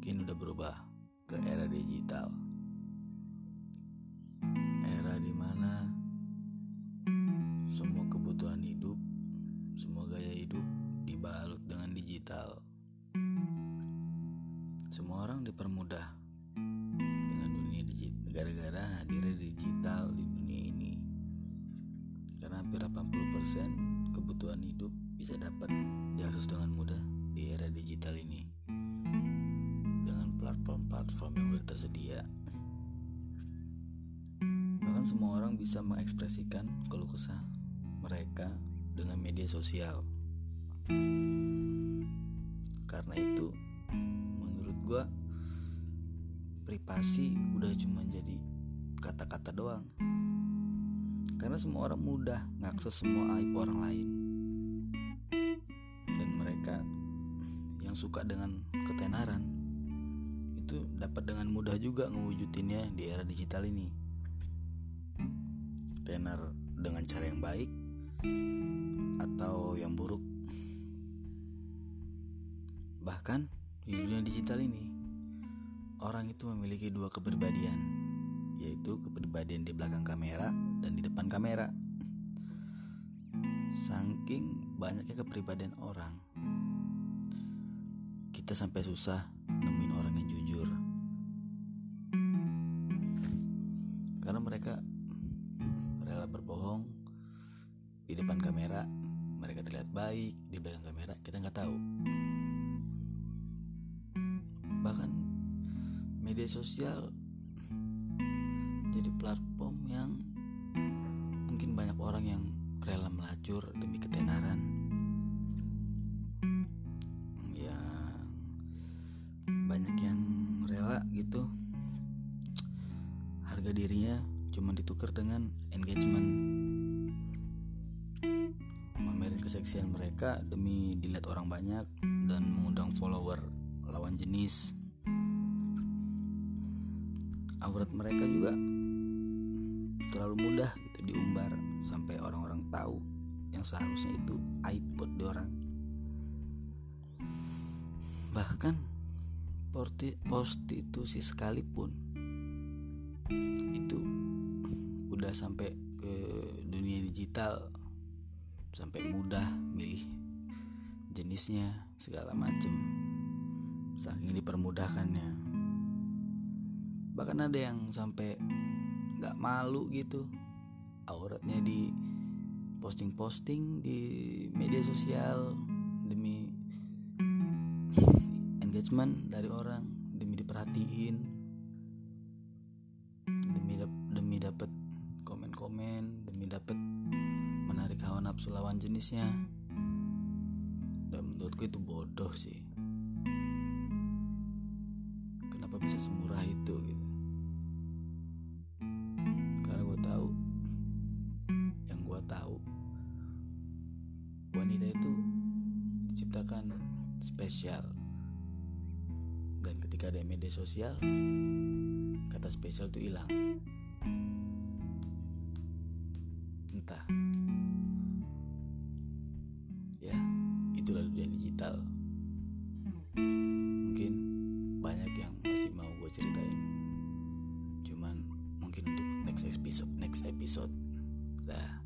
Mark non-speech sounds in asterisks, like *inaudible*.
mungkin udah berubah ke era digital. Era di mana semua kebutuhan hidup, semua gaya hidup dibalut dengan digital. Semua orang dipermudah dengan dunia digital gara-gara hadirnya digital di dunia ini. Karena hampir 80% kebutuhan hidup bisa dapat diakses dengan mudah di era digital ini. Tersedia bahkan semua orang bisa mengekspresikan keluh kesah mereka dengan media sosial. Karena itu, menurut gue, privasi udah cuma jadi kata-kata doang. Karena semua orang mudah ngakses semua aib orang lain. Dan mereka yang suka dengan ketenaran itu dapat dengan mudah juga ngewujudinnya di era digital ini tenar dengan cara yang baik atau yang buruk. Bahkan di dunia digital ini, orang itu memiliki dua kepribadian, yaitu kepribadian di belakang kamera dan di depan kamera. Saking banyaknya kepribadian orang, kita sampai susah nemuin orang yang Karena mereka rela berbohong di depan kamera. Mereka terlihat baik di belakang kamera. Kita nggak tahu. Bahkan media sosial jadi platform yang mungkin banyak orang yang rela melacur demi ketenaran harga dirinya cuma ditukar dengan engagement. Memamerin keseksian mereka demi dilihat orang banyak dan mengundang follower lawan jenis. Aurat mereka juga terlalu mudah gitu diumbar sampai orang-orang tahu yang seharusnya itu aib buat orang. Bahkan prostitusi sekalipun udah sampai ke dunia digital sampai mudah milih jenisnya segala macem. Saking dipermudahkannya. Bahkan ada yang sampai nggak malu gitu auratnya di posting-posting di media sosial demi *laughs* engagement dari orang demi diperhatiin komen-komen demi dapat menarik hawa nafsu lawan jenisnya. Dan menurutku itu bodoh sih. Kenapa bisa semurah itu gitu? Karena gue tahu yang gue tahu wanita itu diciptakan spesial. Dan ketika ada media sosial kata spesial itu hilang next episode next episode. Dah.